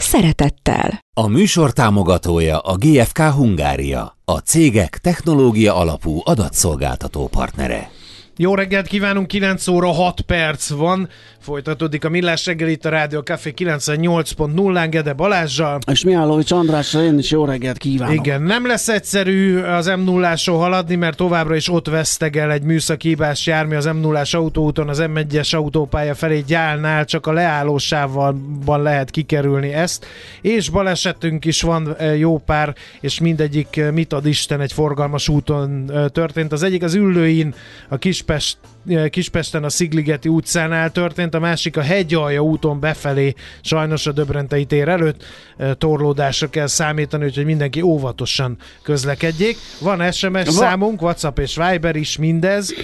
szeretettel. A műsor támogatója a GFK Hungária, a cégek technológia alapú adatszolgáltató partnere. Jó reggelt kívánunk, 9 óra 6 perc van. Folytatódik a Millás reggel itt a Rádió Café 98.0-án Gede Balázsjal. És Mihálovics Andrásra én is jó reggelt kívánok. Igen, nem lesz egyszerű az m 0 haladni, mert továbbra is ott vesztegel egy műszaki hibás jármű az m 0 autóúton, az M1-es autópálya felé gyálnál, csak a leállósávban lehet kikerülni ezt. És balesetünk is van e, jó pár, és mindegyik e, mit ad Isten egy forgalmas úton e, történt. Az egyik az Üllőin, a Kispest Kispesten a Szigligeti utcánál történt, a másik a Hegyalja úton befelé, sajnos a Döbrentei tér előtt torlódásra kell számítani, úgyhogy mindenki óvatosan közlekedjék. Van SMS Va- számunk, WhatsApp és Viber is mindez.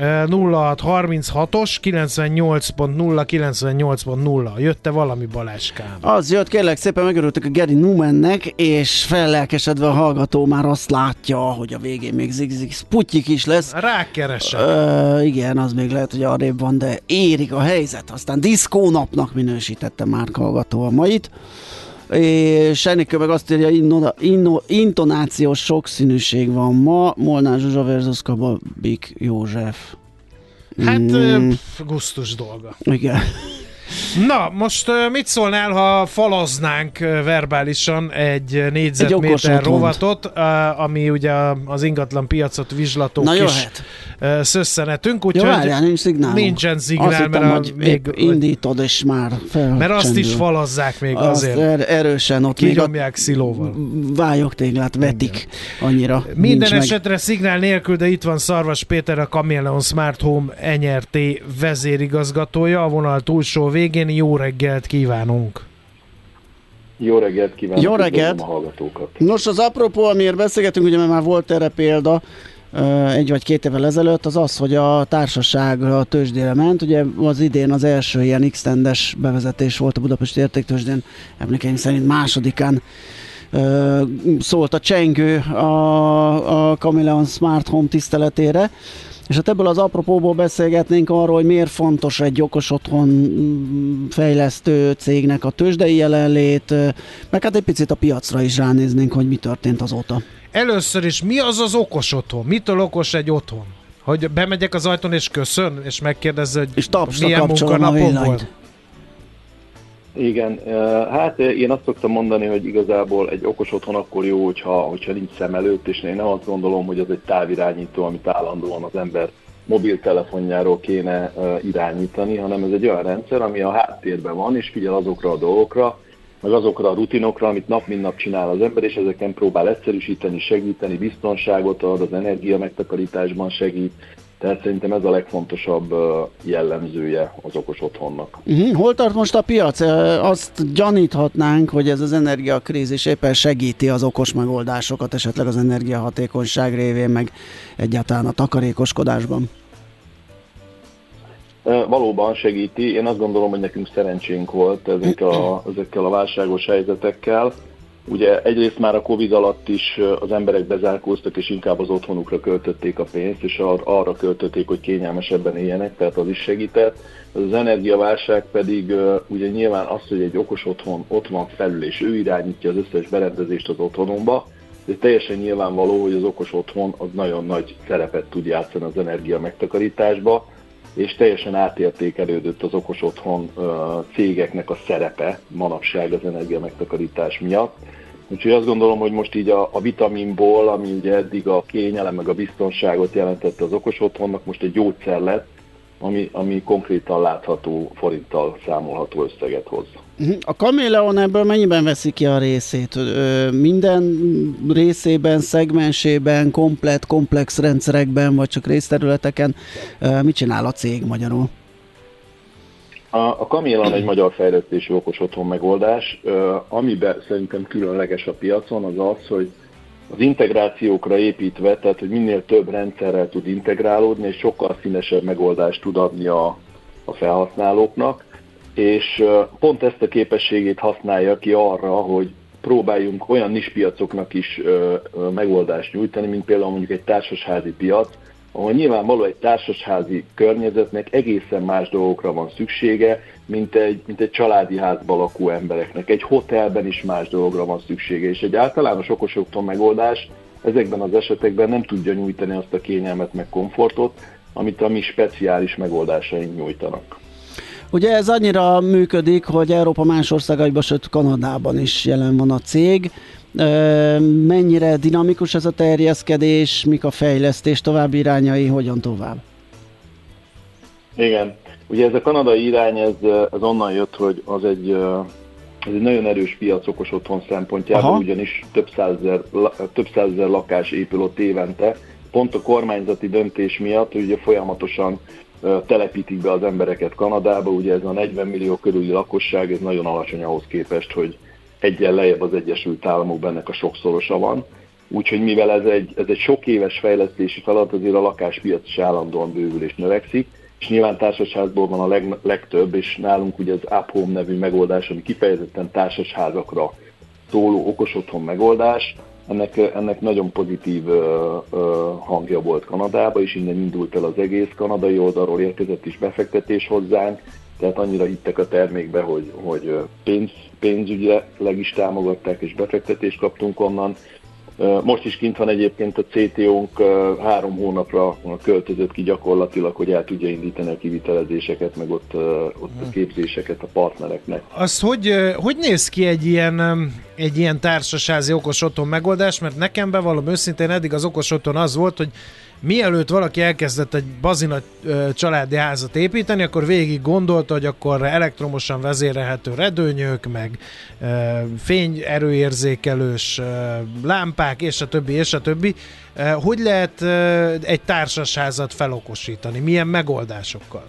0636-os 98.0 98.0 Jötte valami Baláskám? Az jött, kérlek szépen megörültek a Geri Numennek, és fellelkesedve a hallgató már azt látja, hogy a végén még zigzig Sputyik is lesz. Rákeresek. Ö, igen, az még lehet, hogy arrébb van, de érik a helyzet. Aztán diszkónapnak minősítette már hallgató a mait és Enikő meg azt írja, inno, inno, intonációs sokszínűség van ma, Molnár Zsuzsa versus Kababik József. Hát, mm. gusztus dolga. Igen. Na, most mit szólnál, ha falaznánk verbálisan egy négyzetméter egy rovatot, ami ugye az ingatlan piacot vizslató Na, kis szösszenetünk, úgyhogy Jó, várjál, nincs szignál. Nincsen szignál, azt mert hittem, a, még indítod, és már fel. Mert azt is falazzák még azt azért. Er, erősen ott Kiromják szilóval. téglát vetik Igen. annyira. Minden esetre meg. szignál nélkül, de itt van Szarvas Péter, a Camilleon Smart Home NRT vezérigazgatója, a vonal túlsó végén. Jó reggelt kívánunk! Jó reggelt kívánok! Jó reggelt! A hallgatókat. Nos, az apropó, amiért beszélgetünk, ugye mert már volt erre példa, egy vagy két évvel ezelőtt, az az, hogy a társaság a tőzsdére ment. Ugye az idén az első ilyen x bevezetés volt a Budapesti Értéktőzsdén, emlékeim szerint másodikán szólt a csengő a, a Camilleon Smart Home tiszteletére. És hát ebből az apropóból beszélgetnénk arról, hogy miért fontos egy okos otthon mm, fejlesztő cégnek a tőzsdei jelenlét, meg hát egy picit a piacra is ránéznénk, hogy mi történt azóta. Először is, mi az az okos otthon? Mitől okos egy otthon? Hogy bemegyek az ajtón és köszön, és megkérdezze, hogy és milyen munkanapom volt? Igen, hát én azt szoktam mondani, hogy igazából egy okos otthon akkor jó, hogyha, hogyha nincs szem előtt, és én nem azt gondolom, hogy az egy távirányító, amit állandóan az ember mobiltelefonjáról kéne irányítani, hanem ez egy olyan rendszer, ami a háttérben van, és figyel azokra a dolgokra, meg azokra a rutinokra, amit nap mint nap csinál az ember, és ezeken próbál egyszerűsíteni, segíteni, biztonságot ad, az energia megtakarításban segít, tehát szerintem ez a legfontosabb jellemzője az okos otthonnak. Uh-huh. Hol tart most a piac? Azt gyaníthatnánk, hogy ez az energiakrízis éppen segíti az okos megoldásokat, esetleg az energiahatékonyság révén, meg egyáltalán a takarékoskodásban. Valóban segíti. Én azt gondolom, hogy nekünk szerencsénk volt ezek a, ezekkel a válságos helyzetekkel. Ugye egyrészt már a Covid alatt is az emberek bezárkóztak, és inkább az otthonukra költötték a pénzt, és ar- arra költötték, hogy kényelmesebben éljenek, tehát az is segített. Az energiaválság pedig ugye nyilván az, hogy egy okos otthon ott van felül, és ő irányítja az összes berendezést az otthonomba, de teljesen nyilvánvaló, hogy az okos otthon az nagyon nagy szerepet tud játszani az energia megtakarításba, és teljesen átértékelődött az okos otthon cégeknek a szerepe manapság az energia megtakarítás miatt. Úgyhogy azt gondolom, hogy most így a, a vitaminból, ami ugye eddig a kényelem meg a biztonságot jelentette az okos otthonnak, most egy gyógyszer lett, ami, ami konkrétan látható forinttal számolható összeget hoz. Mhm. A kaméleon ebből mennyiben veszi ki a részét? Minden részében, szegmensében, komplet, komplex rendszerekben, vagy csak részterületeken mit csinál a cég magyarul? A, a Kamélon egy magyar fejlesztésű okos otthon megoldás, amiben szerintem különleges a piacon, az az, hogy az integrációkra építve, tehát hogy minél több rendszerrel tud integrálódni, és sokkal színesebb megoldást tud adni a, a felhasználóknak, és pont ezt a képességét használja ki arra, hogy próbáljunk olyan nispiacoknak is megoldást nyújtani, mint például mondjuk egy társasházi piac, ahol nyilvánvaló egy társasházi környezetnek egészen más dolgokra van szüksége, mint egy, mint egy családi házban lakó embereknek. Egy hotelben is más dologra van szüksége, és egy általános okosoktól megoldás ezekben az esetekben nem tudja nyújtani azt a kényelmet meg komfortot, amit a mi speciális megoldásaink nyújtanak. Ugye ez annyira működik, hogy Európa más országaiban, sőt Kanadában is jelen van a cég. Mennyire dinamikus ez a terjeszkedés, mik a fejlesztés további irányai, hogyan tovább? Igen, ugye ez a kanadai irány, ez, ez onnan jött, hogy az egy, ez egy nagyon erős piac okos otthon szempontjából, Aha. ugyanis több százezer, több százezer lakás épül ott évente, pont a kormányzati döntés miatt, ugye folyamatosan telepítik be az embereket Kanadába, ugye ez a 40 millió körüli lakosság, ez nagyon alacsony ahhoz képest, hogy egyen lejjebb az Egyesült Államokban ennek a sokszorosa van. Úgyhogy mivel ez egy, ez egy sok éves fejlesztési feladat, azért a lakáspiac is állandóan bővül és növekszik, és nyilván társasházból van a leg, legtöbb, és nálunk ugye az Up nevű megoldás, ami kifejezetten társasházakra szóló okos otthon megoldás, ennek, ennek nagyon pozitív ö, ö, hangja volt Kanadába, és innen indult el az egész kanadai oldalról érkezett is befektetés hozzánk, tehát annyira hittek a termékbe, hogy, hogy pénz, pénzügyileg is támogatták, és befektetést kaptunk onnan. Most is kint van egyébként a CTO-nk, három hónapra költözött ki gyakorlatilag, hogy el tudja indítani a kivitelezéseket, meg ott, ott a képzéseket a partnereknek. Azt hogy, hogy néz ki egy ilyen, egy ilyen társasázi okos otthon megoldás? Mert nekem bevallom őszintén, eddig az okos otthon az volt, hogy mielőtt valaki elkezdett egy bazina családi házat építeni, akkor végig gondolta, hogy akkor elektromosan vezérelhető redőnyök, meg fényerőérzékelős lámpák, és a többi, és a többi. Hogy lehet egy társasházat felokosítani? Milyen megoldásokkal?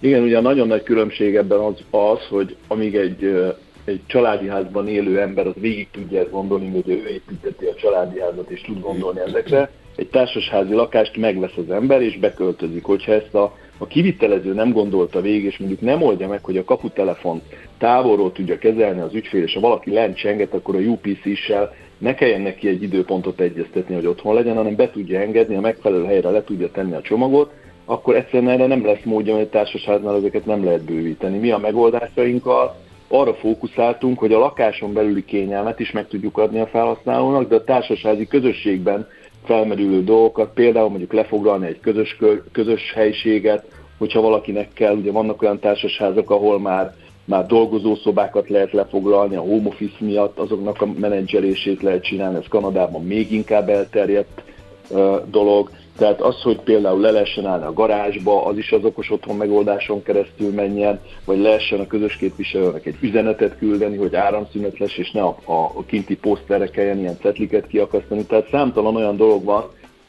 Igen, ugye nagyon nagy különbség ebben az, az hogy amíg egy, egy családi házban élő ember az végig tudja ezt gondolni, hogy ő építeti a családi házat és tud gondolni ezekre, egy társasházi lakást megvesz az ember, és beköltözik. Hogyha ezt a, a kivitelező nem gondolta végig, és mondjuk nem oldja meg, hogy a kaputelefon távolról tudja kezelni az ügyfél, és ha valaki lent csenget, akkor a UPC-sel ne kelljen neki egy időpontot egyeztetni, hogy otthon legyen, hanem be tudja engedni, a megfelelő helyre le tudja tenni a csomagot, akkor egyszerűen erre nem lesz módja, mert társasháznál ezeket nem lehet bővíteni. Mi a megoldásainkkal arra fókuszáltunk, hogy a lakáson belüli kényelmet is meg tudjuk adni a felhasználónak, de a társasházi közösségben felmerülő dolgokat, például mondjuk lefoglalni egy közös, közös helységet, hogyha valakinek kell, ugye vannak olyan társasházak, ahol már már dolgozószobákat lehet lefoglalni, a home office miatt azoknak a menedzselését lehet csinálni, ez Kanadában még inkább elterjedt uh, dolog. Tehát az, hogy például le lehessen állni a garázsba, az is az okos otthon megoldáson keresztül menjen, vagy lehessen a közös képviselőnek egy üzenetet küldeni, hogy áramszünet lesz, és ne a, a, kinti poszterre kelljen ilyen cetliket kiakasztani. Tehát számtalan olyan dolog van,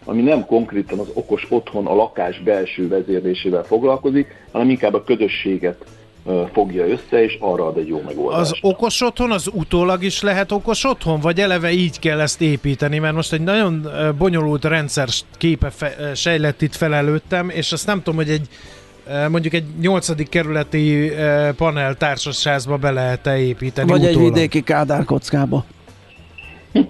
ami nem konkrétan az okos otthon, a lakás belső vezérlésével foglalkozik, hanem inkább a közösséget fogja össze, és arra ad egy jó megoldást. Az okos otthon, az utólag is lehet okos otthon, vagy eleve így kell ezt építeni? Mert most egy nagyon bonyolult rendszer képe fe, sejlett itt fel előttem, és azt nem tudom, hogy egy mondjuk egy nyolcadik kerületi panel társasházba be lehet-e építeni Vagy utólag. egy vidéki kádárkockába.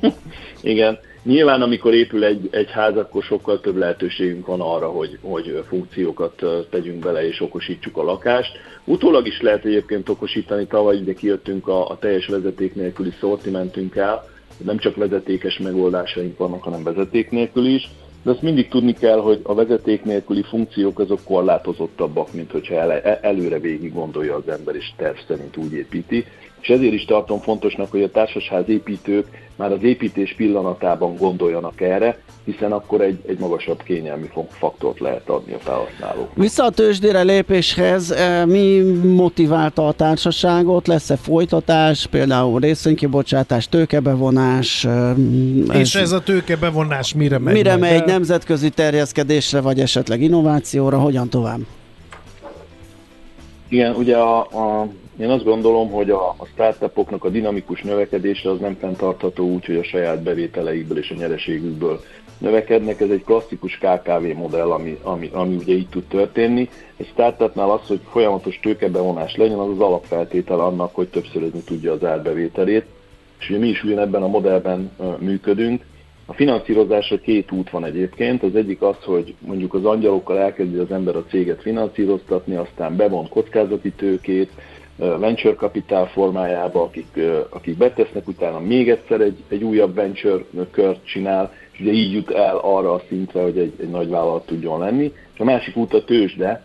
Igen. Nyilván, amikor épül egy, egy ház, akkor sokkal több lehetőségünk van arra, hogy, hogy funkciókat tegyünk bele és okosítsuk a lakást. Utólag is lehet egyébként okosítani, tavaly ugye kijöttünk a, a teljes vezeték nélküli szortimentünkkel, nem csak vezetékes megoldásaink vannak, hanem vezeték nélkül is, de azt mindig tudni kell, hogy a vezeték nélküli funkciók azok korlátozottabbak, mint hogyha el, előre végig gondolja az ember, és terv szerint úgy építi és ezért is tartom fontosnak, hogy a társasház építők már az építés pillanatában gondoljanak erre, hiszen akkor egy, egy magasabb kényelmi faktort lehet adni a felhasználók. Vissza a tőzsdére lépéshez, eh, mi motiválta a társaságot? Lesz-e folytatás, például részvénykibocsátás, tőkebevonás? Eh, És ez, ez a tőkebevonás mire megy? Mire megy, el? nemzetközi terjeszkedésre, vagy esetleg innovációra, hogyan tovább? Igen, ugye a, a, én azt gondolom, hogy a, a startupoknak a dinamikus növekedése az nem fenntartható úgy, hogy a saját bevételeikből és a nyereségükből növekednek. Ez egy klasszikus KKV modell, ami, ami, ami ugye így tud történni. Egy startupnál az, hogy folyamatos tőkebevonás legyen, az az alapfeltétel annak, hogy többszörözni tudja az árbevételét. És ugye mi is ebben a modellben működünk. A finanszírozásra két út van egyébként. Az egyik az, hogy mondjuk az angyalokkal elkezdi az ember a céget finanszíroztatni, aztán bevon kockázati tőkét, venture capital formájába, akik, akik betesznek, utána még egyszer egy, egy újabb venture kört csinál, és ugye így jut el arra a szintre, hogy egy, egy nagy vállalat tudjon lenni. És a másik út a tőzsde,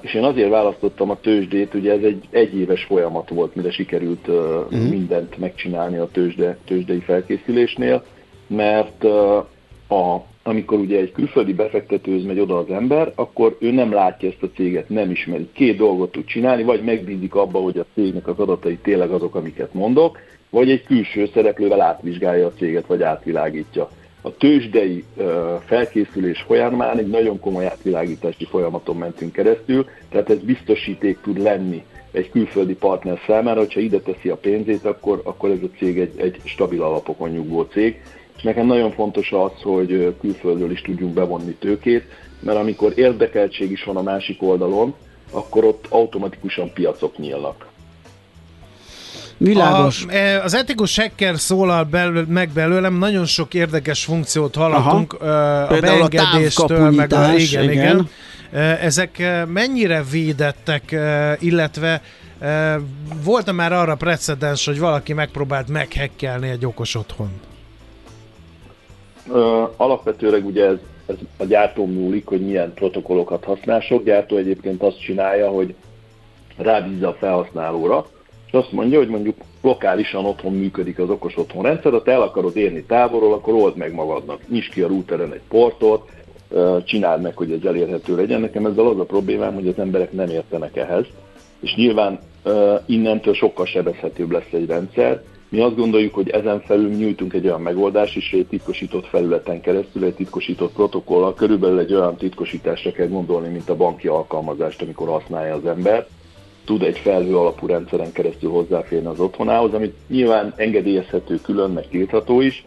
és én azért választottam a tőzsdét, ugye ez egy egyéves folyamat volt, mire sikerült uh-huh. mindent megcsinálni a tőzsde, tőzsdei felkészülésnél, mert a, amikor ugye egy külföldi befektetőhöz megy oda az ember, akkor ő nem látja ezt a céget, nem ismeri. Két dolgot tud csinálni, vagy megbízik abba, hogy a cégnek az adatai tényleg azok, amiket mondok, vagy egy külső szereplővel átvizsgálja a céget, vagy átvilágítja. A tőzsdei felkészülés folyamán egy nagyon komoly átvilágítási folyamaton mentünk keresztül, tehát ez biztosíték tud lenni egy külföldi partner számára, hogyha ide teszi a pénzét, akkor, akkor ez a cég egy, egy stabil alapokon nyugvó cég. És nekem nagyon fontos az, hogy külföldről is tudjunk bevonni tőkét, mert amikor érdekeltség is van a másik oldalon, akkor ott automatikusan piacok nyílnak. Világos. A, e, az etikus hacker szólal belül, meg belőlem, nagyon sok érdekes funkciót hallottunk, Aha. a beengedéstől, meg a, igen, igen. igen. Ezek mennyire védettek, illetve volt már arra precedens, hogy valaki megpróbált meghekkelni egy okos otthon? Alapvetőleg ugye ez, ez a gyártó múlik, hogy milyen protokollokat használ. Sok gyártó egyébként azt csinálja, hogy rábízza a felhasználóra, és azt mondja, hogy mondjuk lokálisan otthon működik az okos otthon rendszer, ha te el akarod érni távolról, akkor old meg magadnak. Nyisd ki a routeren egy portot, csináld meg, hogy ez elérhető legyen. Nekem ezzel az a problémám, hogy az emberek nem értenek ehhez, és nyilván innentől sokkal sebezhetőbb lesz egy rendszer. Mi azt gondoljuk, hogy ezen felül nyújtunk egy olyan megoldást is, egy titkosított felületen keresztül, egy titkosított protokollal, körülbelül egy olyan titkosításra kell gondolni, mint a banki alkalmazást, amikor használja az ember. Tud egy felhő alapú rendszeren keresztül hozzáférni az otthonához, amit nyilván engedélyezhető külön, meg tiltható is,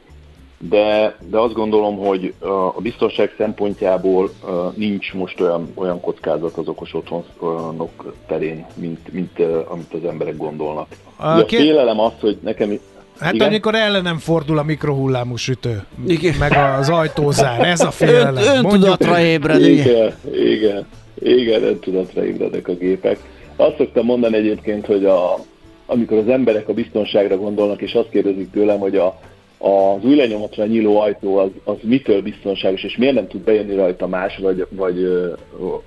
de, de azt gondolom, hogy a biztonság szempontjából nincs most olyan, olyan kockázat az okos otthonok terén, mint, mint amit az emberek gondolnak. A, a félelem az, hogy nekem Hát igen? amikor ellenem fordul a mikrohullámú sütő, igen. meg az ajtózár, ez a félelem. Ön, öntudatra ébred, igen. Igen, igen, öntudatra ébredek a gépek. Azt szoktam mondani egyébként, hogy a, amikor az emberek a biztonságra gondolnak, és azt kérdezik tőlem, hogy a, az új lenyomatra nyíló ajtó az, az mitől biztonságos, és miért nem tud bejönni rajta más, vagy, vagy,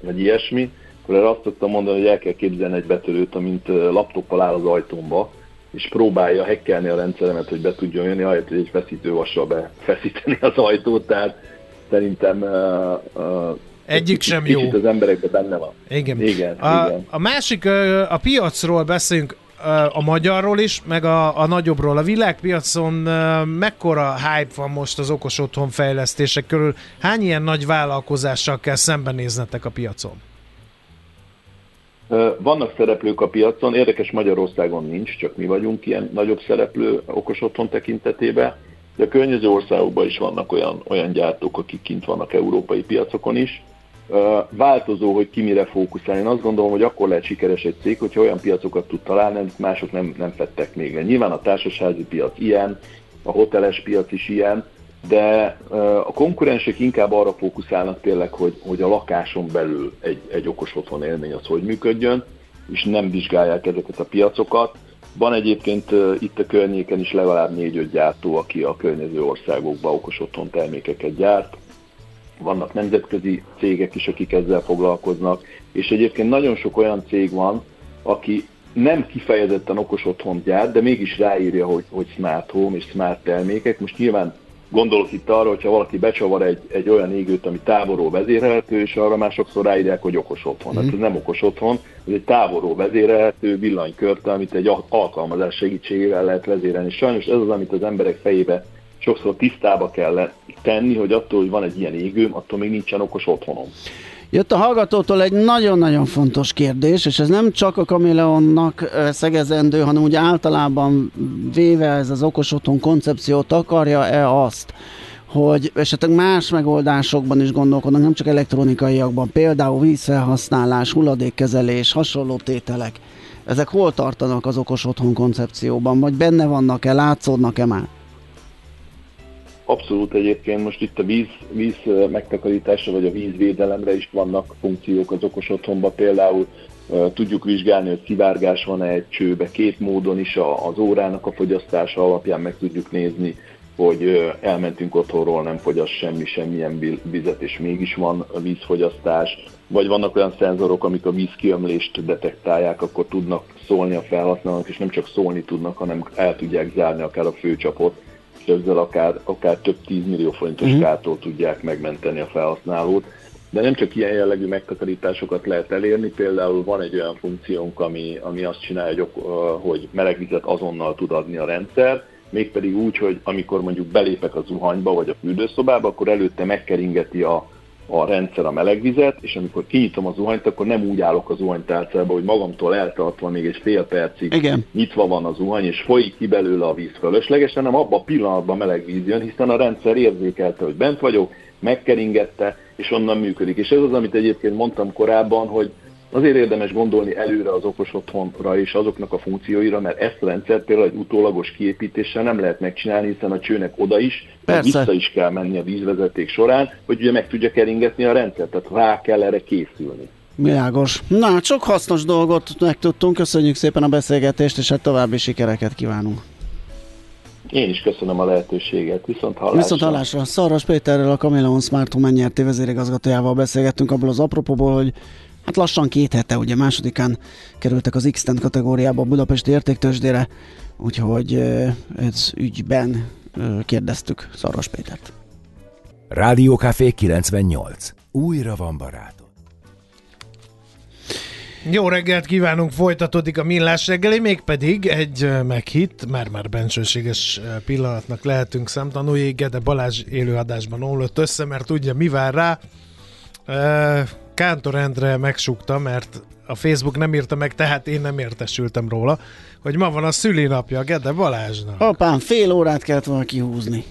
vagy ilyesmi, akkor erre azt szoktam mondani, hogy el kell képzelni egy betörőt, amint laptoppal áll az ajtómba, és próbálja hekkelni a rendszeremet, hogy be tudjon jönni, ahelyett, hogy egy feszítővassal befeszíteni az ajtót, tehát szerintem uh, uh, egyik sem jó. az emberekben benne van. Igen. igen, a, igen. a másik, a piacról beszélünk, a magyarról is, meg a, a nagyobbról. A világpiacon mekkora hype van most az okos otthon fejlesztések körül? Hány ilyen nagy vállalkozással kell szembenéznetek a piacon? Vannak szereplők a piacon, érdekes Magyarországon nincs, csak mi vagyunk ilyen nagyobb szereplő okos otthon tekintetében, de a környező országokban is vannak olyan, olyan gyártók, akik kint vannak európai piacokon is változó, hogy ki mire fókuszál. Én azt gondolom, hogy akkor lehet sikeres egy cég, hogyha olyan piacokat tud találni, amit mások nem, nem fettek még le. Nyilván a társasházi piac ilyen, a hoteles piac is ilyen, de a konkurensek inkább arra fókuszálnak tényleg, hogy, hogy a lakáson belül egy, egy okos otthon élmény az hogy működjön, és nem vizsgálják ezeket a piacokat. Van egyébként itt a környéken is legalább 4-5 gyártó, aki a környező országokban okos otthon termékeket gyárt, vannak nemzetközi cégek is, akik ezzel foglalkoznak, és egyébként nagyon sok olyan cég van, aki nem kifejezetten okos otthon gyárt, de mégis ráírja, hogy, hogy smart home és smart termékek. Most nyilván gondolok itt arra, hogyha valaki becsavar egy, egy olyan égőt, ami távolról vezérelhető, és arra már sokszor ráírják, hogy okos otthon. Mm. Hát ez nem okos otthon, ez egy távolról vezérelhető villanykörte, amit egy alkalmazás segítségével lehet vezérelni. Sajnos ez az, amit az emberek fejébe sokszor tisztába kell tenni, hogy attól, hogy van egy ilyen égőm, attól még nincsen okos otthonom. Jött a hallgatótól egy nagyon-nagyon fontos kérdés, és ez nem csak a Kameleonnak szegezendő, hanem úgy általában véve ez az okos otthon koncepciót akarja-e azt, hogy esetleg más megoldásokban is gondolkodnak, nem csak elektronikaiakban, például vízfelhasználás, hulladékkezelés, hasonló tételek. Ezek hol tartanak az okos otthon koncepcióban, vagy benne vannak-e, látszódnak-e már? Abszolút egyébként most itt a víz, víz megtakarításra vagy a vízvédelemre is vannak funkciók az okos otthonban. Például tudjuk vizsgálni, hogy szivárgás van-e egy csőbe. Két módon is a, az órának a fogyasztása alapján meg tudjuk nézni, hogy elmentünk otthonról, nem fogyaszt semmi, semmilyen vizet, és mégis van vízfogyasztás. Vagy vannak olyan szenzorok, amik a vízkiömlést detektálják, akkor tudnak szólni a felhasználók, és nem csak szólni tudnak, hanem el tudják zárni akár a főcsapot és ezzel akár, akár több tízmillió forintos mm. kártól tudják megmenteni a felhasználót. De nem csak ilyen jellegű megtakarításokat lehet elérni, például van egy olyan funkciónk, ami, ami azt csinálja, hogy, hogy melegvizet azonnal tud adni a rendszer, mégpedig úgy, hogy amikor mondjuk belépek a zuhanyba vagy a fürdőszobába, akkor előtte megkeringeti a, a rendszer a melegvizet, és amikor kinyitom a zuhanyt, akkor nem úgy állok a zuhanytárcába, hogy magamtól eltartva még egy fél percig Igen. nyitva van a zuhany, és folyik ki belőle a víz fölöslegesen, hanem abban a pillanatban meleg víz jön, hiszen a rendszer érzékelte, hogy bent vagyok, megkeringette, és onnan működik. És ez az, amit egyébként mondtam korábban, hogy Azért érdemes gondolni előre az okos otthonra és azoknak a funkcióira, mert ezt a rendszert például egy utólagos kiépítéssel nem lehet megcsinálni, hiszen a csőnek oda is, vissza is kell menni a vízvezeték során, hogy ugye meg tudja keringetni a rendszert, tehát rá kell erre készülni. Világos. Na, sok hasznos dolgot megtudtunk, köszönjük szépen a beszélgetést, és hát további sikereket kívánunk. Én is köszönöm a lehetőséget. Viszont hallásra. Viszont hallásra. Szaras Péterrel, a Cameleon Smart Home nyerti vezérigazgatójával beszélgettünk abból az apropóból, hogy Hát lassan két hete, ugye másodikán kerültek az x kategóriába a budapesti értéktősdére, úgyhogy ez ügyben kérdeztük Szaros Pétert. Rádiókafé 98. Újra van barátom. Jó reggelt kívánunk, folytatódik a millás reggeli, mégpedig egy meghitt, már-már bensőséges pillanatnak lehetünk szemtanúi, Gede Balázs élőadásban omlott össze, mert ugye mi vár rá, Kántor Endre megsukta, mert a Facebook nem írta meg, tehát én nem értesültem róla, hogy ma van a szülinapja Gede Balázsnak. Apám, fél órát kellett volna kihúzni.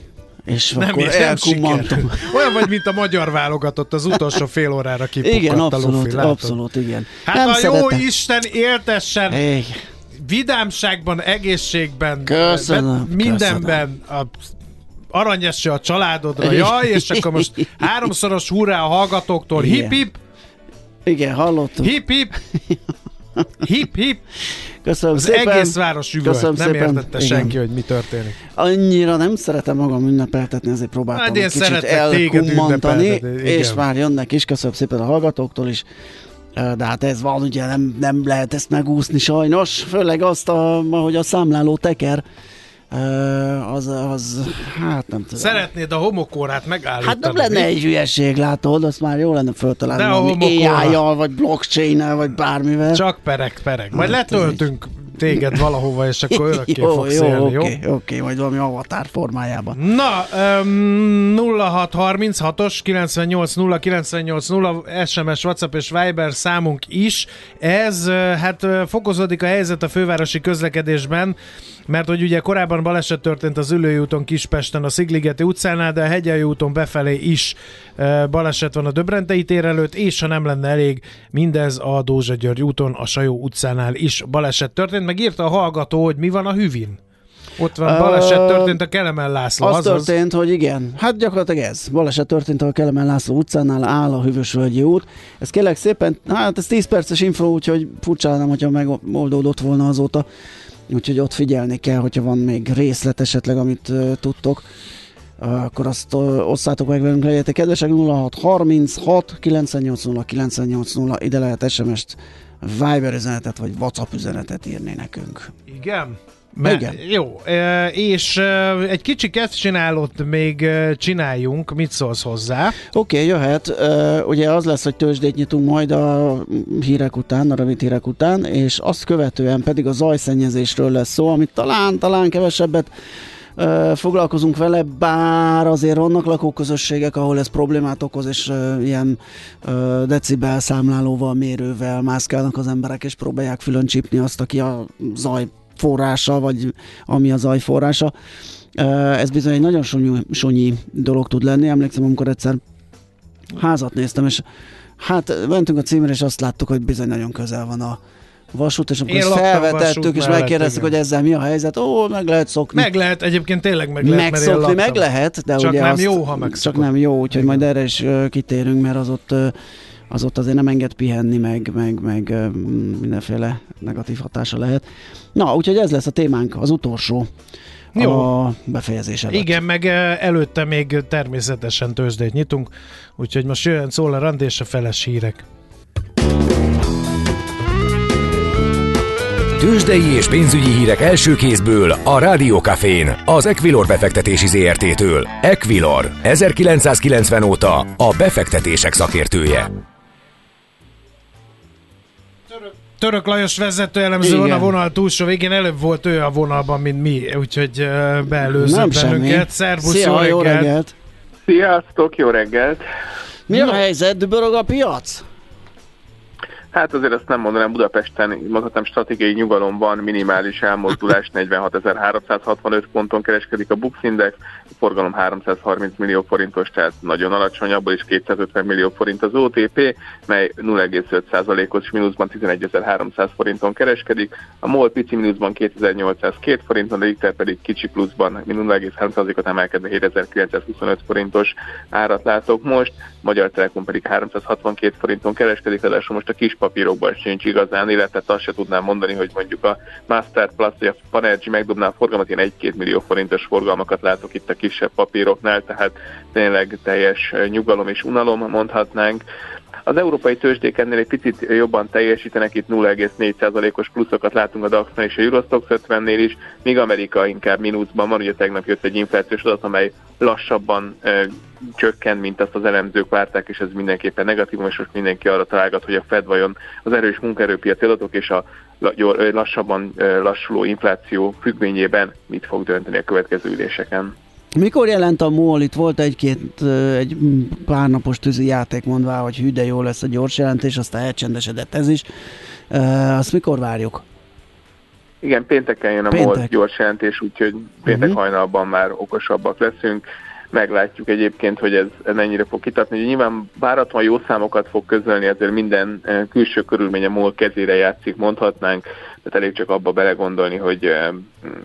És nem, akkor elkummantom. Olyan vagy, mint a magyar válogatott, az utolsó fél órára kipukkadt Igen, abszolút, a lufi, abszolút, igen. Hát nem a szeretem. jó Isten éltessen igen. vidámságban, egészségben, köszönöm, mindenben, köszönöm. a aranyesse a családodra, jaj, és akkor most háromszoros hurrá a hallgatóktól, hip-hip, igen, hallottuk. Hip, hip! Hip, hip! Köszönöm Az szépen. egész város üvölt, Köszönöm nem szépen. értette Igen. senki, hogy mi történik. Annyira nem szeretem magam ünnepeltetni, ezért próbáltam hát egy kicsit elkummantani, és már jönnek is. Köszönöm szépen a hallgatóktól is. De hát ez van, ugye nem, nem lehet ezt megúszni sajnos, főleg azt, a, ahogy a számláló teker az, az, hát nem tudom. Szeretnéd a homokórát megállítani? Hát nem lenne egy hülyeség, látod, azt már jó lenne föltalálni valami ai vagy blockchain vagy bármivel. Csak perek, perek. Majd hát, letöltünk téged valahova, és akkor örökké jó, fogsz jó, élni, jó? Oké, okay, okay, majd valami avatar formájában. Na, um, 0636-os 980 980 SMS, WhatsApp és Viber számunk is. Ez, hát fokozódik a helyzet a fővárosi közlekedésben, mert hogy ugye korábban baleset történt az Ülői úton Kispesten a Szigligeti utcánál, de a Hegyelő úton befelé is baleset van a Döbrentei tér előtt, és ha nem lenne elég, mindez a Dózsa György úton a Sajó utcánál is baleset történt, meg írta a hallgató, hogy mi van a Hüvin. Ott van, baleset történt a Kelemen László. Az történt, hogy igen. Hát gyakorlatilag ez. Baleset történt a Kelemen László utcánál, áll a Hűvösvölgyi út. Ez kérlek szépen, hát ez 10 perces info, úgyhogy furcsa nem, hogyha megoldódott volna azóta. Úgyhogy ott figyelni kell, hogyha van még részlet esetleg, amit uh, tudtok akkor azt osszátok meg velünk, legyetek kedvesek 0636 980 980 ide lehet SMS-t, Viber üzenetet vagy WhatsApp üzenetet írni nekünk. Igen? Mert, Igen. Jó, és egy kicsi csinálót még csináljunk, mit szólsz hozzá? Oké, okay, jöhet. Ugye az lesz, hogy tőzsdét nyitunk majd a hírek után, a rövid hírek után, és azt követően pedig a zajszennyezésről lesz szó, amit talán, talán kevesebbet foglalkozunk vele, bár azért vannak lakóközösségek, ahol ez problémát okoz, és ilyen decibel számlálóval, mérővel mászkálnak az emberek, és próbálják fülön csípni azt, aki a zaj forrása, vagy ami a zaj forrása. Ez bizony egy nagyon sonyi, sonyi dolog tud lenni. Emlékszem, amikor egyszer házat néztem, és hát mentünk a címre, és azt láttuk, hogy bizony nagyon közel van a vasút, és amikor felvetettük, és megkérdeztük, hogy ezzel mi a helyzet, ó, meg lehet szokni. Meg lehet, egyébként tényleg meg lehet, Megszokni meg lehet, de csak ugye nem azt, jó, ha megszokod. Csak nem jó, úgyhogy majd erre is kitérünk, mert az ott az ott azért nem enged pihenni, meg, meg, meg mindenféle negatív hatása lehet. Na, úgyhogy ez lesz a témánk, az utolsó jó. a befejezés előtt. Igen, meg előtte még természetesen tőzsdét nyitunk, úgyhogy most jöjjön szól a rand és a feles hírek. Tőzsdei és pénzügyi hírek első kézből a Rádiókafén, az Equilor befektetési ZRT-től. Equilor, 1990 óta a befektetések szakértője. Török Lajos vezető elemző van a vonal túlsó végén, előbb volt ő a vonalban, mint mi, úgyhogy beelőzött bennünket. Szervusz, Szia, jó reggelt. reggelt! Sziasztok, jó reggelt! Mi a helyzet? Dübörög a piac? Hát azért azt nem mondanám, Budapesten mondhatom stratégiai nyugalom van, minimális elmozdulás, 46.365 ponton kereskedik a Bux Index, a forgalom 330 millió forintos, tehát nagyon alacsony, abból is 250 millió forint az OTP, mely 0,5%-os mínuszban 11.300 forinton kereskedik, a MOL pici mínuszban 2802 forinton, a Richter pedig kicsi pluszban 0,3%-ot emelkedve 7925 forintos árat látok most, Magyar Telekom pedig 362 forinton kereskedik, ráadásul most a kis papírokban sincs igazán, illetve azt se tudnám mondani, hogy mondjuk a Master Plus vagy a Panergy megdobná a forgalmat, én 1-2 millió forintos forgalmakat látok itt a kisebb papíroknál, tehát tényleg teljes nyugalom és unalom mondhatnánk. Az európai tőzsdék ennél egy picit jobban teljesítenek, itt 0,4%-os pluszokat látunk a dax és a Eurostox 50-nél is, míg Amerika inkább mínuszban van, ugye tegnap jött egy inflációs adat, amely lassabban e, csökken, mint azt az elemzők várták, és ez mindenképpen negatív, és most mindenki arra találgat, hogy a Fed vajon az erős munkaerőpiaci adatok és a lassabban lassuló infláció függvényében mit fog dönteni a következő üléseken. Mikor jelent a MOL? Itt volt egy-két, egy pár napos tűzi játék mondvá, hogy hű, de jó lesz a gyors jelentés, aztán elcsendesedett ez is. Azt mikor várjuk? Igen, pénteken jön a Péntek. MOL gyors jelentés, úgyhogy péntek uh-huh. hajnalban már okosabbak leszünk. Meglátjuk egyébként, hogy ez, ez mennyire fog kitatni. Ugye nyilván váratlan jó számokat fog közölni, ezért minden külső körülmény a MOL kezére játszik, mondhatnánk tehát elég csak abba belegondolni, hogy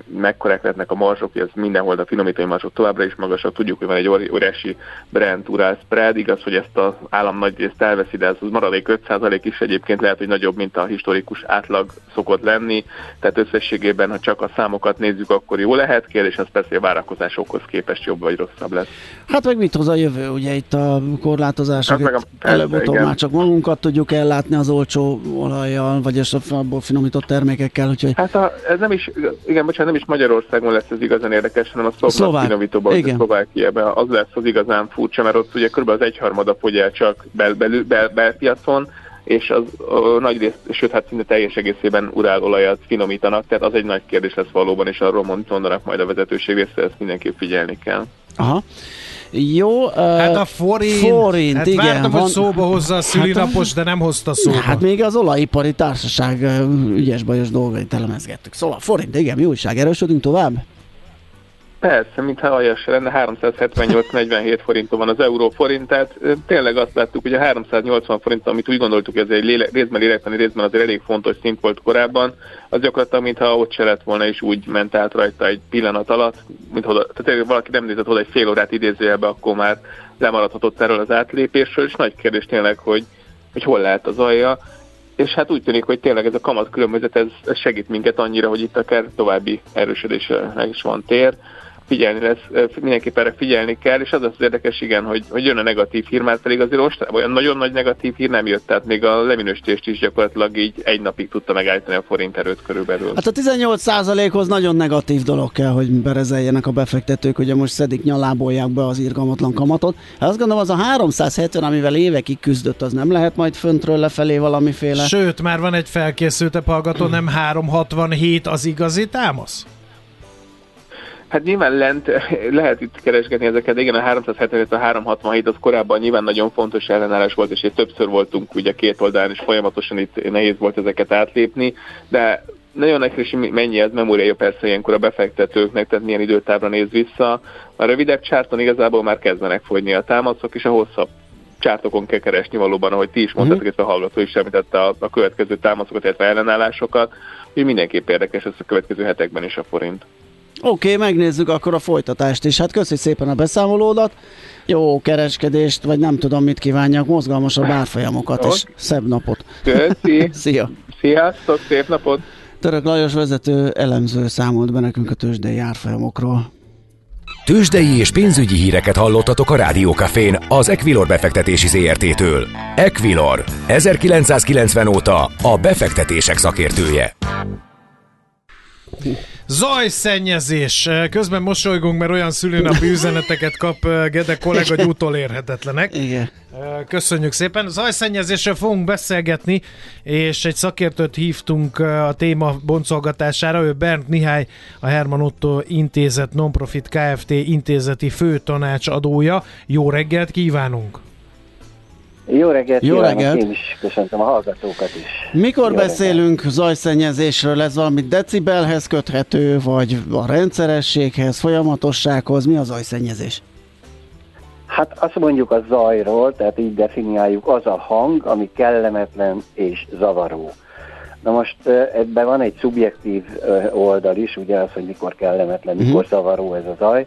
mekkorák lehetnek a marsok, hogy ez mindenhol a finomítói marsok továbbra is magasak. Tudjuk, hogy van egy óriási Brent Ural spread, igaz, hogy ezt az állam nagy részt elveszi, de ez az maradék 5% is egyébként lehet, hogy nagyobb, mint a historikus átlag szokott lenni. Tehát összességében, ha csak a számokat nézzük, akkor jó lehet. Kérdés az persze, a várakozásokhoz képest jobb vagy rosszabb lesz. Hát meg mit hoz a jövő? Ugye itt a korlátozások, hát előbb-utóbb már csak magunkat tudjuk ellátni az olcsó olajjal, vagy a abból finomított termékekkel termékekkel, úgyhogy... Hát a, ez nem is, igen, bocsánat, nem is Magyarországon lesz ez igazán érdekes, hanem a szlovák, finomítóban, igen. Szlovákiában az lesz az igazán furcsa, mert ott ugye kb. az egyharmada fogy el csak bel, bel, bel, belpiacon, és az a nagy rész, sőt, hát szinte teljes egészében urálolajat finomítanak, tehát az egy nagy kérdés lesz valóban, és arról mondanak majd a vezetőség részre, ezt mindenképp figyelni kell. Aha. Jó. Uh, hát a forint. Forint, hát igen. Vártam, van, hogy szóba hozza a szülinapos, hát, de nem hozta szóba. Hát még az olajipari társaság ügyes-bajos dolgait elemezgettük. Szóval forint, igen, mi újság, erősödünk tovább? Persze, mintha aljas lenne, 378-47 forinton van az euró forint, tehát tényleg azt láttuk, hogy a 380 forint, amit úgy gondoltuk, ez egy léle, részben lélektani, részben azért elég fontos szint volt korábban, az gyakorlatilag, mintha ott se lett volna, és úgy ment át rajta egy pillanat alatt, mint oda, tehát valaki nem nézett oda egy fél órát idézőjelbe, akkor már lemaradhatott erről az átlépésről, és nagy kérdés tényleg, hogy, hogy hol lehet az alja. És hát úgy tűnik, hogy tényleg ez a kamat különbözet, ez, ez segít minket annyira, hogy itt akár további erősödésre is van tér figyelni lesz, mindenképp erre figyelni kell, és az az érdekes, igen, hogy, hogy jön a negatív hír, mert pedig azért most olyan nagyon nagy negatív hír nem jött, tehát még a leminősítést is gyakorlatilag így egy napig tudta megállítani a forint erőt körülbelül. Hát a 18%-hoz nagyon negatív dolog kell, hogy berezeljenek a befektetők, ugye most szedik nyalábolják be az irgalmatlan kamatot. Hát azt gondolom, az a 370, amivel évekig küzdött, az nem lehet majd föntről lefelé valamiféle. Sőt, már van egy felkészültebb hallgató, nem 367 az igazi támasz? Hát nyilván lent lehet itt keresgetni ezeket, de igen, a 370 a 367 az korábban nyilván nagyon fontos ellenállás volt, és többször voltunk ugye két oldalán, és folyamatosan itt nehéz volt ezeket átlépni, de nagyon hogy mennyi ez memóriája persze ilyenkor a befektetőknek, tehát milyen időtávra néz vissza. A rövidebb csárton igazából már kezdenek fogyni a támaszok, és a hosszabb csártokon kell keresni valóban, ahogy ti is mondtátok, uh-huh. illetve a hallgató is említette a, a következő támaszokat, illetve ellenállásokat, hogy mindenképp érdekes ez a következő hetekben is a forint. Oké, okay, megnézzük akkor a folytatást is. Hát köszi szépen a beszámolódat, jó kereskedést, vagy nem tudom mit kívánjak, mozgalmasabb árfolyamokat és szebb napot. Köszi. Szia. Sziasztok, szép napot. Török Lajos vezető elemző számolt be nekünk a tőzsdei árfolyamokról. Tőzsdei és pénzügyi híreket hallottatok a Rádiókafén az Equilor befektetési ZRT-től. Equilor, 1990 óta a befektetések szakértője. Zajszennyezés. Közben mosolygunk, mert olyan szülőnapi üzeneteket kap Gede kollega, hogy utolérhetetlenek. Igen. Köszönjük szépen. Zajszennyezésről fogunk beszélgetni, és egy szakértőt hívtunk a téma boncolgatására. Ő Bernd Mihály, a Herman Otto Intézet Nonprofit Kft. intézeti főtanácsadója. Jó reggelt kívánunk! Jó reggelt, Jó reggelt. én is köszöntöm a hallgatókat is. Mikor Jó beszélünk reggelt. zajszennyezésről? Ez valami decibelhez köthető, vagy a rendszerességhez, folyamatossághoz? Mi a zajszennyezés? Hát azt mondjuk a zajról, tehát így definiáljuk, az a hang, ami kellemetlen és zavaró. Na most ebben van egy szubjektív oldal is, ugye az, hogy mikor kellemetlen, uh-huh. mikor zavaró ez a zaj,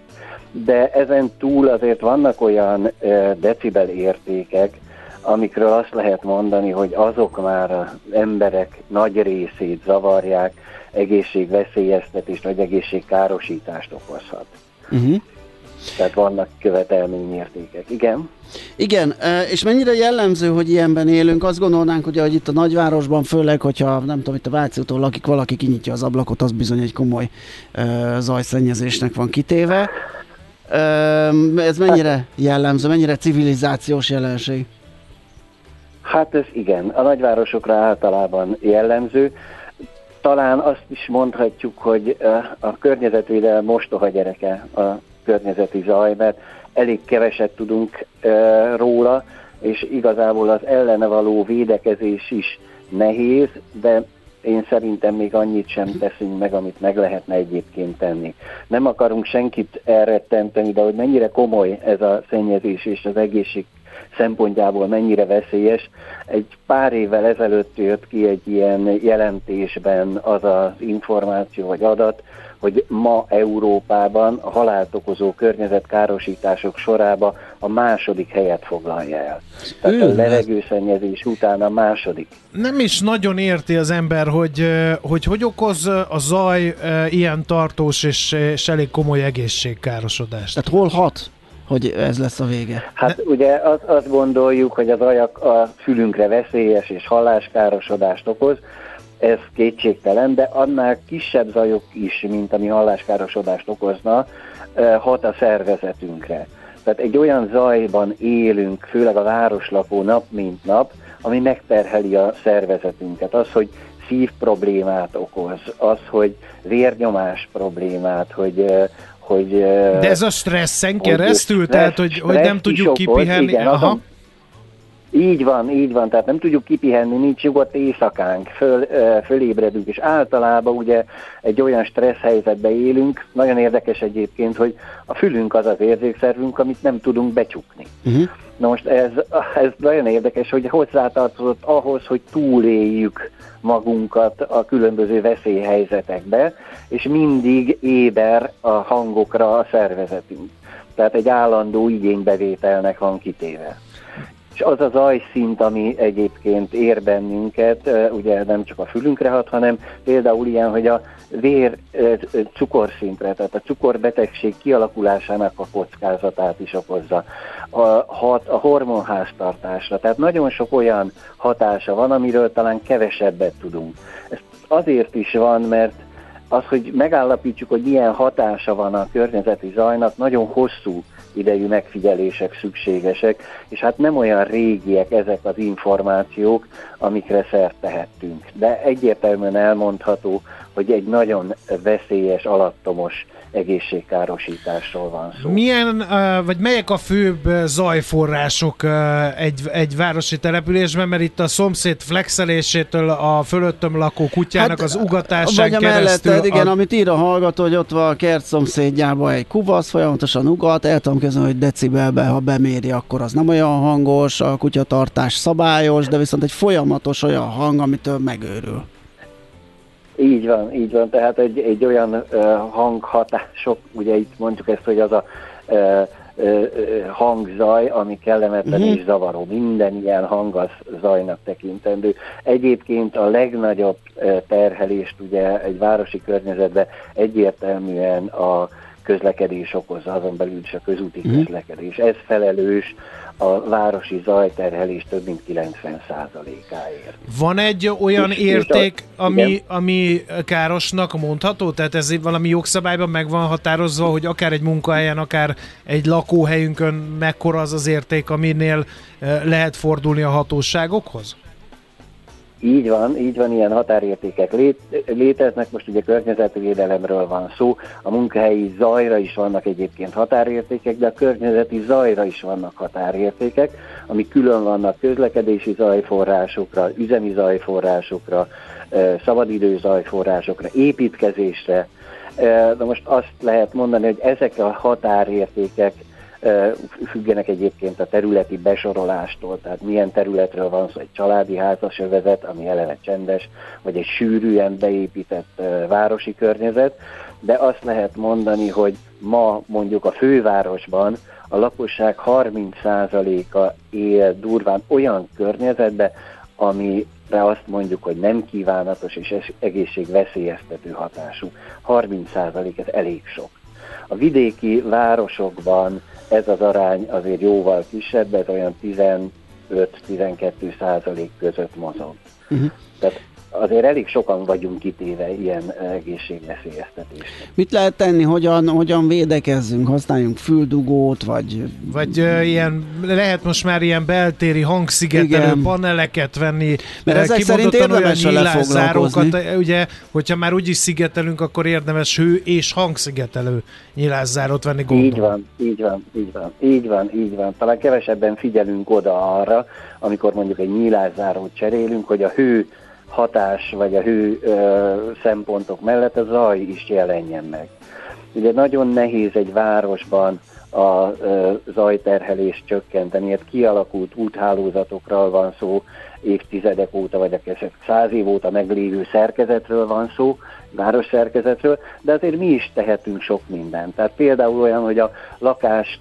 de ezen túl azért vannak olyan decibel értékek, amikről azt lehet mondani, hogy azok már az emberek nagy részét zavarják, egészségveszélyeztetést vagy egészségkárosítást okozhat. Uh-huh. Tehát vannak követelményértékek. Igen? Igen, és mennyire jellemző, hogy ilyenben élünk? Azt gondolnánk, ugye, hogy itt a nagyvárosban, főleg, hogyha nem tudom, itt a Váci úton lakik, valaki kinyitja az ablakot, az bizony egy komoly uh, zajszennyezésnek van kitéve. Uh, ez mennyire jellemző, mennyire civilizációs jelenség? Hát ez igen, a nagyvárosokra általában jellemző. Talán azt is mondhatjuk, hogy a környezetvédelem mostoha gyereke a környezeti zaj, mert elég keveset tudunk róla, és igazából az ellene való védekezés is nehéz, de én szerintem még annyit sem teszünk meg, amit meg lehetne egyébként tenni. Nem akarunk senkit elrettenteni, de hogy mennyire komoly ez a szennyezés és az egészség szempontjából mennyire veszélyes. Egy pár évvel ezelőtt jött ki egy ilyen jelentésben az az információ vagy adat, hogy ma Európában a halált okozó környezetkárosítások sorába a második helyet foglalja el. Tehát Ő, a levegőszennyezés után a második. Nem is nagyon érti az ember, hogy hogy, hogy okoz a zaj ilyen tartós és, és elég komoly egészségkárosodást. Tehát hol hat? Hogy ez lesz a vége. Hát ugye az, azt gondoljuk, hogy az ajak a fülünkre veszélyes és halláskárosodást okoz, ez kétségtelen, de annál kisebb zajok is, mint ami halláskárosodást okozna, hat a szervezetünkre. Tehát egy olyan zajban élünk, főleg a városlakó nap mint nap, ami megterheli a szervezetünket. Az, hogy szív problémát okoz, az, hogy vérnyomás problémát, hogy, hogy... De ez a stresszen keresztül, stressz, tehát hogy, hogy nem tudjuk kipihenni? Igen, Aha. Így van, így van, tehát nem tudjuk kipihenni, nincs nyugodt éjszakánk, föl, fölébredünk, és általában ugye egy olyan stressz helyzetbe élünk, nagyon érdekes egyébként, hogy a fülünk az az érzékszervünk, amit nem tudunk becsukni. Uh-huh. Na most ez, ez nagyon érdekes, hogy hozzátartozott ahhoz, hogy túléljük magunkat a különböző veszélyhelyzetekbe, és mindig éber a hangokra a szervezetünk. Tehát egy állandó igénybevételnek van kitéve. És az az ajszint, ami egyébként ér bennünket, ugye nem csak a fülünkre hat, hanem például ilyen, hogy a vér cukorszintre, tehát a cukorbetegség kialakulásának a kockázatát is okozza, a, hat, a hormonháztartásra. Tehát nagyon sok olyan hatása van, amiről talán kevesebbet tudunk. Ez azért is van, mert az, hogy megállapítsuk, hogy milyen hatása van a környezeti zajnak, nagyon hosszú idejű megfigyelések szükségesek, és hát nem olyan régiek ezek az információk, amikre szert tehettünk. De egyértelműen elmondható, hogy egy nagyon veszélyes, alattomos egészségkárosításról van szó. Milyen, vagy melyek a főbb zajforrások egy, egy városi településben, mert itt a szomszéd flexelésétől a fölöttöm lakó kutyának hát, az ugatásán vagy keresztül... Mellette, igen, a... amit ír a hallgató, hogy ott van a kert szomszédjában egy kuvasz, folyamatosan ugat, el tudom kezdeni, hogy decibelben, ha beméri, akkor az nem olyan hangos, a kutyatartás szabályos, de viszont egy folyamatos olyan hang, amitől megőrül. Így van, így van. Tehát egy, egy olyan uh, hanghatások, ugye itt mondjuk ezt, hogy az a uh, hangzaj, ami kellemetlen uh-huh. és zavaró. Minden ilyen hang az zajnak tekintendő. Egyébként a legnagyobb terhelést ugye egy városi környezetben egyértelműen a közlekedés okozza, azon belül is a közúti uh-huh. közlekedés. Ez felelős a városi zajterhelés több mint 90%-áért. Van egy olyan és érték, a, ami, ami károsnak mondható? Tehát ez valami jogszabályban meg van határozva, hogy akár egy munkahelyen, akár egy lakóhelyünkön mekkora az az érték, aminél eh, lehet fordulni a hatóságokhoz? Így van, így van, ilyen határértékek lét, léteznek, most ugye környezetvédelemről van szó, a munkahelyi zajra is vannak egyébként határértékek, de a környezeti zajra is vannak határértékek, ami külön vannak közlekedési zajforrásokra, üzemi zajforrásokra, szabadidő zajforrásokra, építkezésre. De most azt lehet mondani, hogy ezek a határértékek függenek egyébként a területi besorolástól, tehát milyen területről van szó, egy családi házasövezet, ami eleve csendes, vagy egy sűrűen beépített városi környezet, de azt lehet mondani, hogy ma mondjuk a fővárosban a lakosság 30%-a él durván olyan környezetbe, amire azt mondjuk, hogy nem kívánatos és egészségveszélyeztető hatású. 30% ez elég sok. A vidéki városokban ez az arány azért jóval kisebb, ez olyan 15-12 százalék között mozog. Uh-huh. Tehát azért elég sokan vagyunk kitéve ilyen egészségveszélyeztetésnek. Mit lehet tenni, hogyan, hogyan védekezzünk, használjunk füldugót, vagy... Vagy uh, ilyen, lehet most már ilyen beltéri hangszigetelő Igen. paneleket venni, mert ezek szerint érdemes olyan ugye, hogyha már úgyis szigetelünk, akkor érdemes hő és hangszigetelő nyilászárót venni, gondolom. Így van, így van, így van, így van, így van. Talán kevesebben figyelünk oda arra, amikor mondjuk egy nyilászárót cserélünk, hogy a hő hatás vagy a hő ö, szempontok mellett a zaj is jelenjen meg. Ugye nagyon nehéz egy városban a ö, zajterhelést csökkenteni, hát kialakult úthálózatokról van szó, évtizedek óta, vagy akár száz év óta meglévő szerkezetről van szó, város szerkezetről, de azért mi is tehetünk sok mindent. Tehát például olyan, hogy a lakás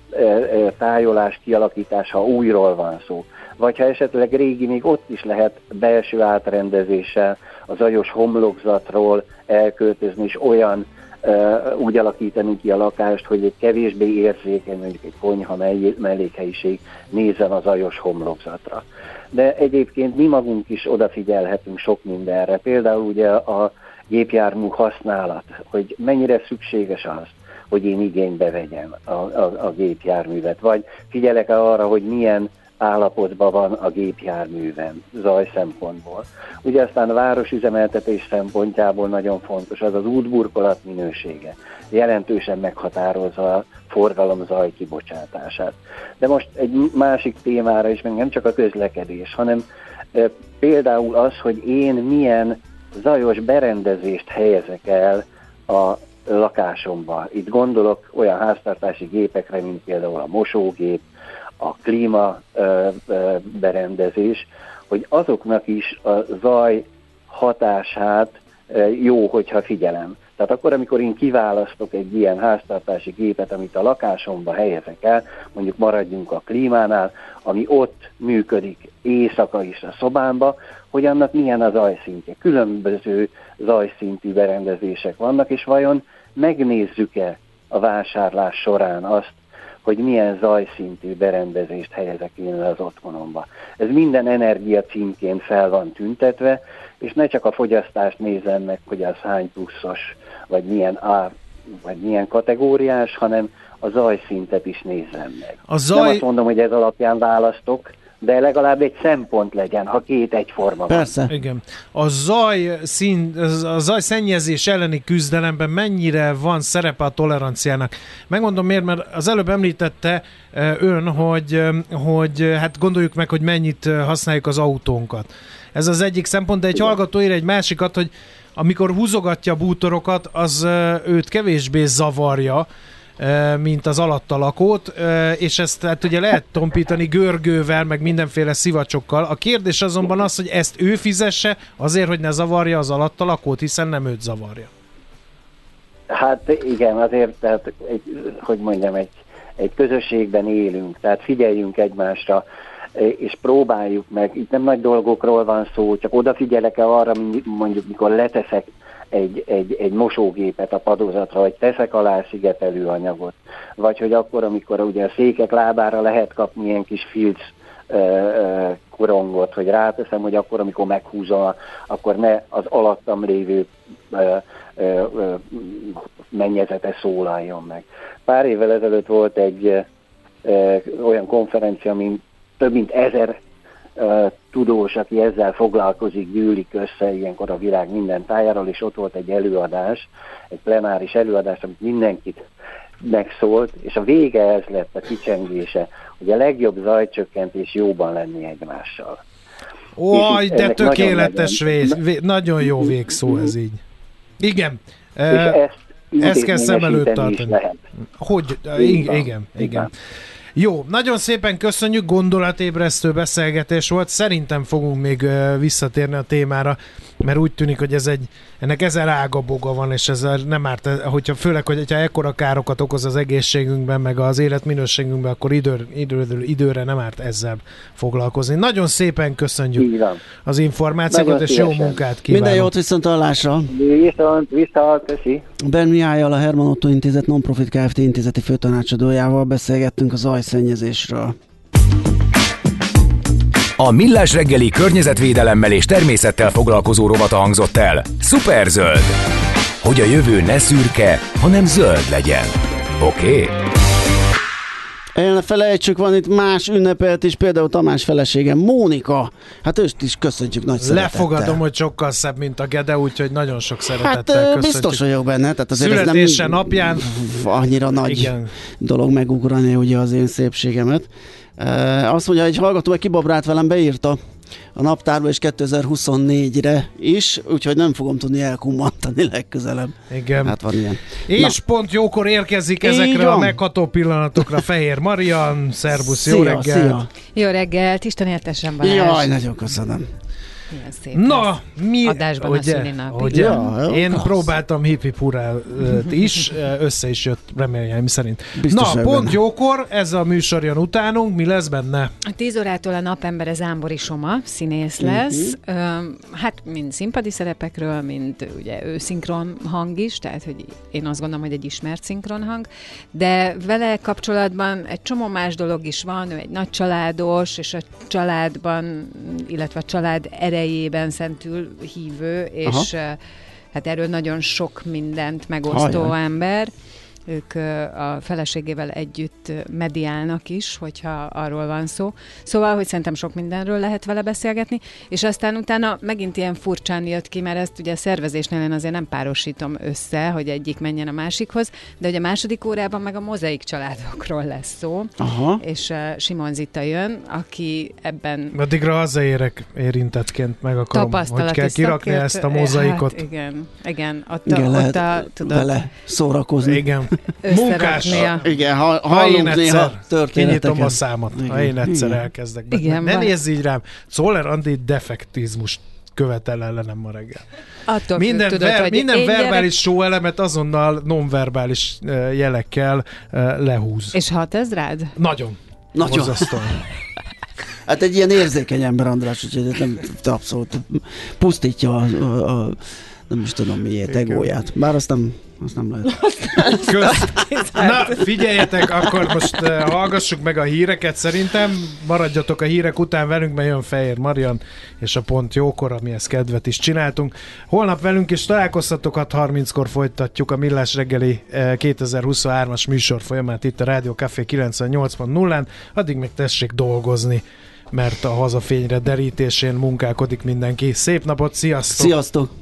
tájolás kialakítása újról van szó vagy ha esetleg régi, még ott is lehet belső átrendezéssel az ajos homlokzatról elköltözni, és olyan uh, úgy alakítani ki a lakást, hogy egy kevésbé érzékeny, mondjuk egy konyha mellékhelyiség nézzen az ajos homlokzatra. De egyébként mi magunk is odafigyelhetünk sok mindenre. Például ugye a gépjármű használat, hogy mennyire szükséges az, hogy én igénybe vegyem a, a, a gépjárművet, vagy figyelek arra, hogy milyen állapotban van a gépjárműven zaj szempontból. Ugye aztán a városüzemeltetés szempontjából nagyon fontos az az útburkolat minősége. Jelentősen meghatározza a forgalom zaj kibocsátását. De most egy másik témára is, meg nem csak a közlekedés, hanem e, például az, hogy én milyen zajos berendezést helyezek el a lakásomba. Itt gondolok olyan háztartási gépekre, mint például a mosógép, a klíma berendezés, hogy azoknak is a zaj hatását jó, hogyha figyelem. Tehát akkor, amikor én kiválasztok egy ilyen háztartási gépet, amit a lakásomba helyezek el, mondjuk maradjunk a klímánál, ami ott működik éjszaka is a szobámba, hogy annak milyen a zajszintje. Különböző zajszintű berendezések vannak, és vajon megnézzük-e a vásárlás során azt, hogy milyen zajszintű berendezést helyezek én az otthonomba. Ez minden energia címként fel van tüntetve, és ne csak a fogyasztást nézem meg, hogy az hány pluszos, vagy milyen ár, vagy milyen kategóriás, hanem a zajszintet is nézzem meg. A zaj... Nem azt mondom, hogy ez alapján választok, de legalább egy szempont legyen, ha két egyforma Persze. Van. Igen. A zaj, szín, a zaj szennyezés elleni küzdelemben mennyire van szerepe a toleranciának? Megmondom miért, mert az előbb említette ön, hogy, hogy hát gondoljuk meg, hogy mennyit használjuk az autónkat. Ez az egyik szempont, de egy hallgató ír egy másikat, hogy amikor húzogatja a bútorokat, az őt kevésbé zavarja, mint az alatta lakót, és ezt hát ugye lehet tompítani görgővel, meg mindenféle szivacsokkal. A kérdés azonban az, hogy ezt ő fizesse azért, hogy ne zavarja az alatta lakót, hiszen nem őt zavarja. Hát igen, azért, tehát, egy, hogy mondjam, egy, egy közösségben élünk, tehát figyeljünk egymásra, és próbáljuk meg, itt nem nagy dolgokról van szó, csak odafigyelek-e arra, mondjuk mikor leteszek egy, egy, egy mosógépet a padozatra, vagy teszek alá szigetelő anyagot, vagy hogy akkor, amikor ugye a székek lábára lehet kapni ilyen kis filc korongot, hogy ráteszem, hogy akkor, amikor meghúzom, akkor ne az alattam lévő mennyezete szólaljon meg. Pár évvel ezelőtt volt egy olyan konferencia, mint több mint ezer tudós, aki ezzel foglalkozik, gyűlik össze ilyenkor a világ minden tájáról, és ott volt egy előadás, egy plenáris előadás, amit mindenkit megszólt, és a vége ez lett a kicsengése, hogy a legjobb zajcsökkentés jóban lenni egymással. Oj, de tökéletes nagyon, vé, vé, nagyon jó végszó ez így. Igen. És ezt, ezt kell szem előtt tartani. Hogy, igen, igen, igen. Jó, nagyon szépen köszönjük, gondolatébresztő beszélgetés volt. Szerintem fogunk még visszatérni a témára, mert úgy tűnik, hogy ez egy, ennek ezer ágaboga van, és ez nem árt, hogyha, főleg, hogy ha ekkora károkat okoz az egészségünkben, meg az életminőségünkben, akkor idő, idő, időre nem árt ezzel foglalkozni. Nagyon szépen köszönjük az információkat, és jó munkát kívánok. Minden jót viszont hallásra. Viszont, viszont, köszi. Ben Mihályal, a Herman Otto Intézet Nonprofit Kft. intézeti főtanácsadójával beszélgettünk az zajszennyezésről. A Millás reggeli környezetvédelemmel és természettel foglalkozó rovata hangzott el. Superzöld! Hogy a jövő ne szürke, hanem zöld legyen. Oké? Okay? El ne felejtsük, van itt más ünnepelt is, például Tamás felesége, Mónika. Hát őst is köszönjük nagy szeretettel. Lefogadom, hogy sokkal szebb, mint a Gede, úgyhogy nagyon sok szeretettel hát, köszönjük. biztos vagyok benne. Tehát azért Születése ez nem napján. Annyira nagy Igen. dolog megugrani ugye az én szépségemet. Azt mondja, egy hallgató, egy kibabrált velem beírta a naptárba és 2024-re is, úgyhogy nem fogom tudni elkummantani legközelebb. Igen. Hát van ilyen. És Na. pont jókor érkezik ezekre a megható pillanatokra Fehér Marian, szervusz, szia, jó reggel! Szia. Jó reggelt, Isten éltesen Balázs! Jaj, nagyon köszönöm. Szép Na, mi... Adásban ugye, a nap. Ugye, ja, én az. próbáltam hip is, össze is jött reméljeim szerint. Biztos Na, pont benne. jókor, ez a műsor jön utánunk, mi lesz benne? A 10 órától a napember Zámbori Soma, színész mhm. lesz. Uh-huh. Hát mind színpadi szerepekről, mind ugye ő szinkron hang is, tehát hogy én azt gondolom, hogy egy ismert szinkron hang, de vele kapcsolatban egy csomó más dolog is van, ő egy nagy családos, és a családban, illetve a család ere erejében szentül hívő, és Aha. hát erről nagyon sok mindent megosztó Hajjaj. ember ők a feleségével együtt mediálnak is, hogyha arról van szó. Szóval, hogy szerintem sok mindenről lehet vele beszélgetni, és aztán utána megint ilyen furcsán jött ki, mert ezt ugye a szervezésnél én azért nem párosítom össze, hogy egyik menjen a másikhoz, de hogy a második órában meg a mozaik családokról lesz szó, Aha. és uh, Simon Zita jön, aki ebben... Addigra hazaérek érintettként meg akarom, hogy kell kirakni szakért, ezt a mozaikot. Hát igen, igen, ott, igen, ott lehet a, tudod, vele szórakozni. Igen, Munkás. Igen, ha, ha én egyszer kinyitom a számot, igen. ha én egyszer igen. elkezdek. Be. Igen, ne nézz így rám. Szóler Andi defektizmust követel ellenem ma reggel. Attól minden tudod, ver, minden verbális gyerek... show elemet azonnal nonverbális jelekkel lehúz. És hat ez rád? Nagyon. Nagyon. Hát egy ilyen érzékeny ember, András, úgyhogy nem abszolút pusztítja a, a, a nem is tudom miért, egóját. Bár azt nem azt nem lehet. Kösz. Na, figyeljetek, akkor most uh, hallgassuk meg a híreket szerintem. Maradjatok a hírek után velünk, mert jön Fehér Marian, és a pont jókor, amihez kedvet is csináltunk. Holnap velünk is találkoztatok, 6.30-kor folytatjuk a Millás reggeli uh, 2023-as műsor folyamát itt a Rádió Café 98.0-án. Addig meg tessék dolgozni mert a hazafényre derítésén munkálkodik mindenki. Szép napot, sziasztok! Sziasztok!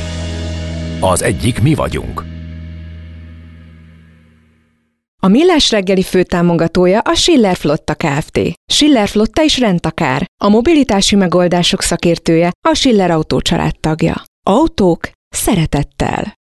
Az egyik mi vagyunk. A Millás reggeli főtámogatója a Schiller Flotta Kft. Schiller Flotta is rendtakár. A mobilitási megoldások szakértője a Schiller Autó tagja. Autók szeretettel.